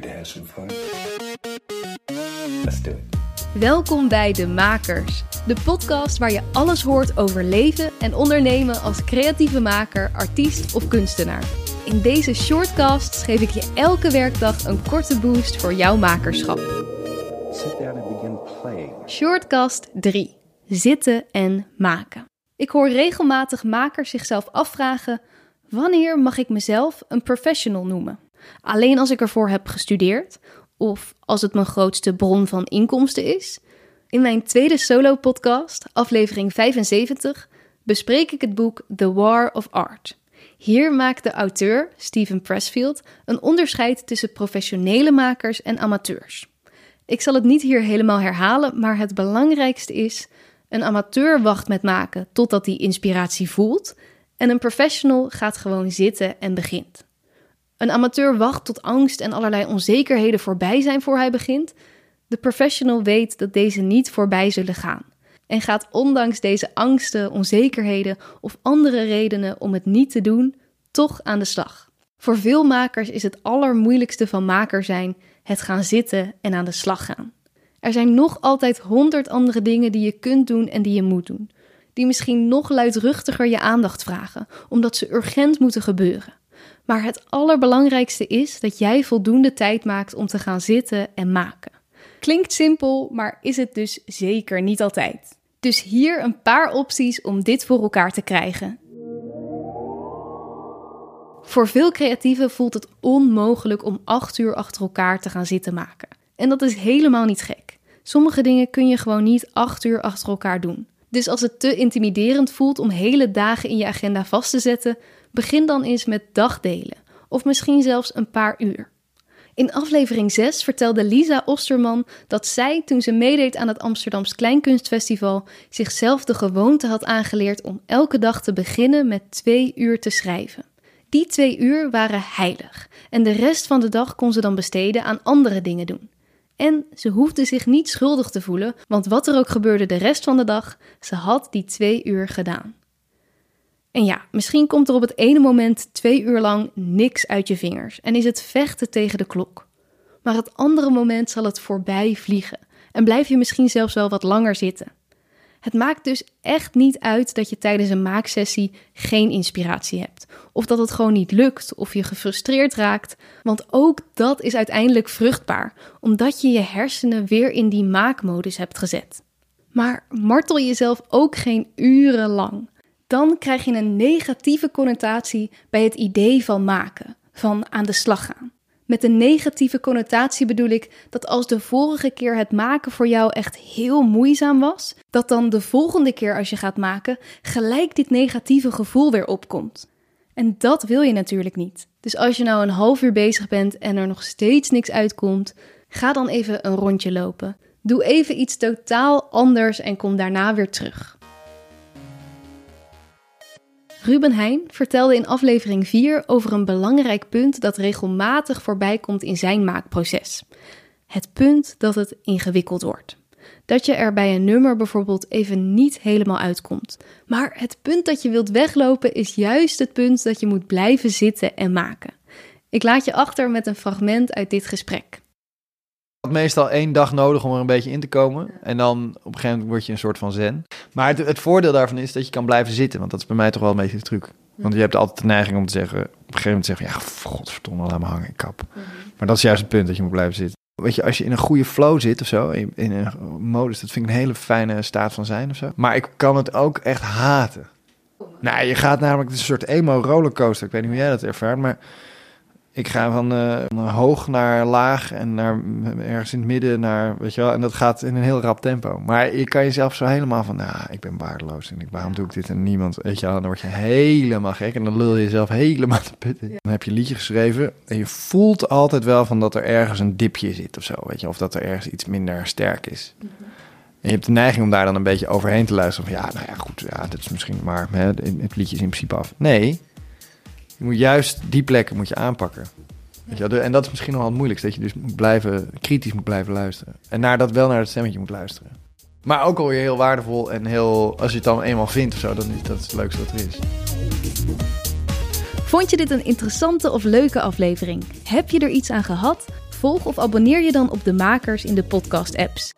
prepared to have some fun? Let's do it. Welkom bij De Makers, de podcast waar je alles hoort over leven en ondernemen als creatieve maker, artiest of kunstenaar. In deze shortcast geef ik je elke werkdag een korte boost voor jouw makerschap. Sit down and begin playing. Shortcast 3. Zitten en maken. Ik hoor regelmatig makers zichzelf afvragen: wanneer mag ik mezelf een professional noemen? Alleen als ik ervoor heb gestudeerd of als het mijn grootste bron van inkomsten is? In mijn tweede solo-podcast, aflevering 75, bespreek ik het boek The War of Art. Hier maakt de auteur, Steven Pressfield, een onderscheid tussen professionele makers en amateurs. Ik zal het niet hier helemaal herhalen, maar het belangrijkste is: een amateur wacht met maken totdat hij inspiratie voelt, en een professional gaat gewoon zitten en begint. Een amateur wacht tot angst en allerlei onzekerheden voorbij zijn voor hij begint. De professional weet dat deze niet voorbij zullen gaan en gaat ondanks deze angsten, onzekerheden of andere redenen om het niet te doen, toch aan de slag. Voor veel makers is het allermoeilijkste van maker zijn het gaan zitten en aan de slag gaan. Er zijn nog altijd honderd andere dingen die je kunt doen en die je moet doen, die misschien nog luidruchtiger je aandacht vragen, omdat ze urgent moeten gebeuren. Maar het allerbelangrijkste is dat jij voldoende tijd maakt om te gaan zitten en maken. Klinkt simpel, maar is het dus zeker niet altijd. Dus hier een paar opties om dit voor elkaar te krijgen. Voor veel creatieven voelt het onmogelijk om acht uur achter elkaar te gaan zitten maken. En dat is helemaal niet gek. Sommige dingen kun je gewoon niet acht uur achter elkaar doen. Dus als het te intimiderend voelt om hele dagen in je agenda vast te zetten, begin dan eens met dagdelen. Of misschien zelfs een paar uur. In aflevering 6 vertelde Lisa Osterman dat zij, toen ze meedeed aan het Amsterdams Kleinkunstfestival, zichzelf de gewoonte had aangeleerd om elke dag te beginnen met twee uur te schrijven. Die twee uur waren heilig en de rest van de dag kon ze dan besteden aan andere dingen doen. En ze hoefde zich niet schuldig te voelen, want wat er ook gebeurde de rest van de dag, ze had die twee uur gedaan. En ja, misschien komt er op het ene moment twee uur lang niks uit je vingers en is het vechten tegen de klok. Maar het andere moment zal het voorbij vliegen en blijf je misschien zelfs wel wat langer zitten. Het maakt dus echt niet uit dat je tijdens een maaksessie geen inspiratie hebt, of dat het gewoon niet lukt, of je gefrustreerd raakt, want ook dat is uiteindelijk vruchtbaar, omdat je je hersenen weer in die maakmodus hebt gezet. Maar martel jezelf ook geen uren lang dan krijg je een negatieve connotatie bij het idee van maken, van aan de slag gaan. Met een negatieve connotatie bedoel ik dat als de vorige keer het maken voor jou echt heel moeizaam was, dat dan de volgende keer als je gaat maken gelijk dit negatieve gevoel weer opkomt. En dat wil je natuurlijk niet. Dus als je nou een half uur bezig bent en er nog steeds niks uitkomt, ga dan even een rondje lopen. Doe even iets totaal anders en kom daarna weer terug. Ruben Heijn vertelde in aflevering 4 over een belangrijk punt dat regelmatig voorbij komt in zijn maakproces. Het punt dat het ingewikkeld wordt. Dat je er bij een nummer bijvoorbeeld even niet helemaal uitkomt. Maar het punt dat je wilt weglopen is juist het punt dat je moet blijven zitten en maken. Ik laat je achter met een fragment uit dit gesprek had meestal één dag nodig om er een beetje in te komen. En dan op een gegeven moment word je een soort van zen. Maar het, het voordeel daarvan is dat je kan blijven zitten. Want dat is bij mij toch wel een beetje de truc. Want je hebt altijd de neiging om te zeggen... op een gegeven moment te zeggen... ja, godverdomme, laat me hangen, ik kap. Maar dat is juist het punt, dat je moet blijven zitten. Weet je, als je in een goede flow zit of zo, in, in een modus... dat vind ik een hele fijne staat van zijn of zo. Maar ik kan het ook echt haten. Nou, je gaat namelijk... een soort emo-rollercoaster. Ik weet niet hoe jij dat ervaart, maar ik ga van uh, hoog naar laag en naar ergens in het midden naar, weet je wel, en dat gaat in een heel rap tempo. Maar je kan jezelf zo helemaal van, nou, ik ben waardeloos en ik, waarom doe ik dit en niemand, weet je wel, dan word je helemaal gek en dan lul je jezelf helemaal te putten. Dan heb je een liedje geschreven en je voelt altijd wel van dat er ergens een dipje zit of zo, weet je, of dat er ergens iets minder sterk is. Mhm. En je hebt de neiging om daar dan een beetje overheen te luisteren. Van ja, nou ja, goed, ja, dit is misschien maar. Hè, het liedje is in principe af. Nee, je moet juist die plekken moet je aanpakken. Weet je, en dat is misschien nog wel het moeilijkste. Dat je dus moet blijven, kritisch moet blijven luisteren. En naar dat wel naar het stemmetje moet luisteren. Maar ook alweer heel waardevol en heel... Als je het dan eenmaal vindt of zo, dan is dat het leukste wat er is. Vond je dit een interessante of leuke aflevering? Heb je er iets aan gehad? Volg of abonneer je dan op de makers in de podcast-apps.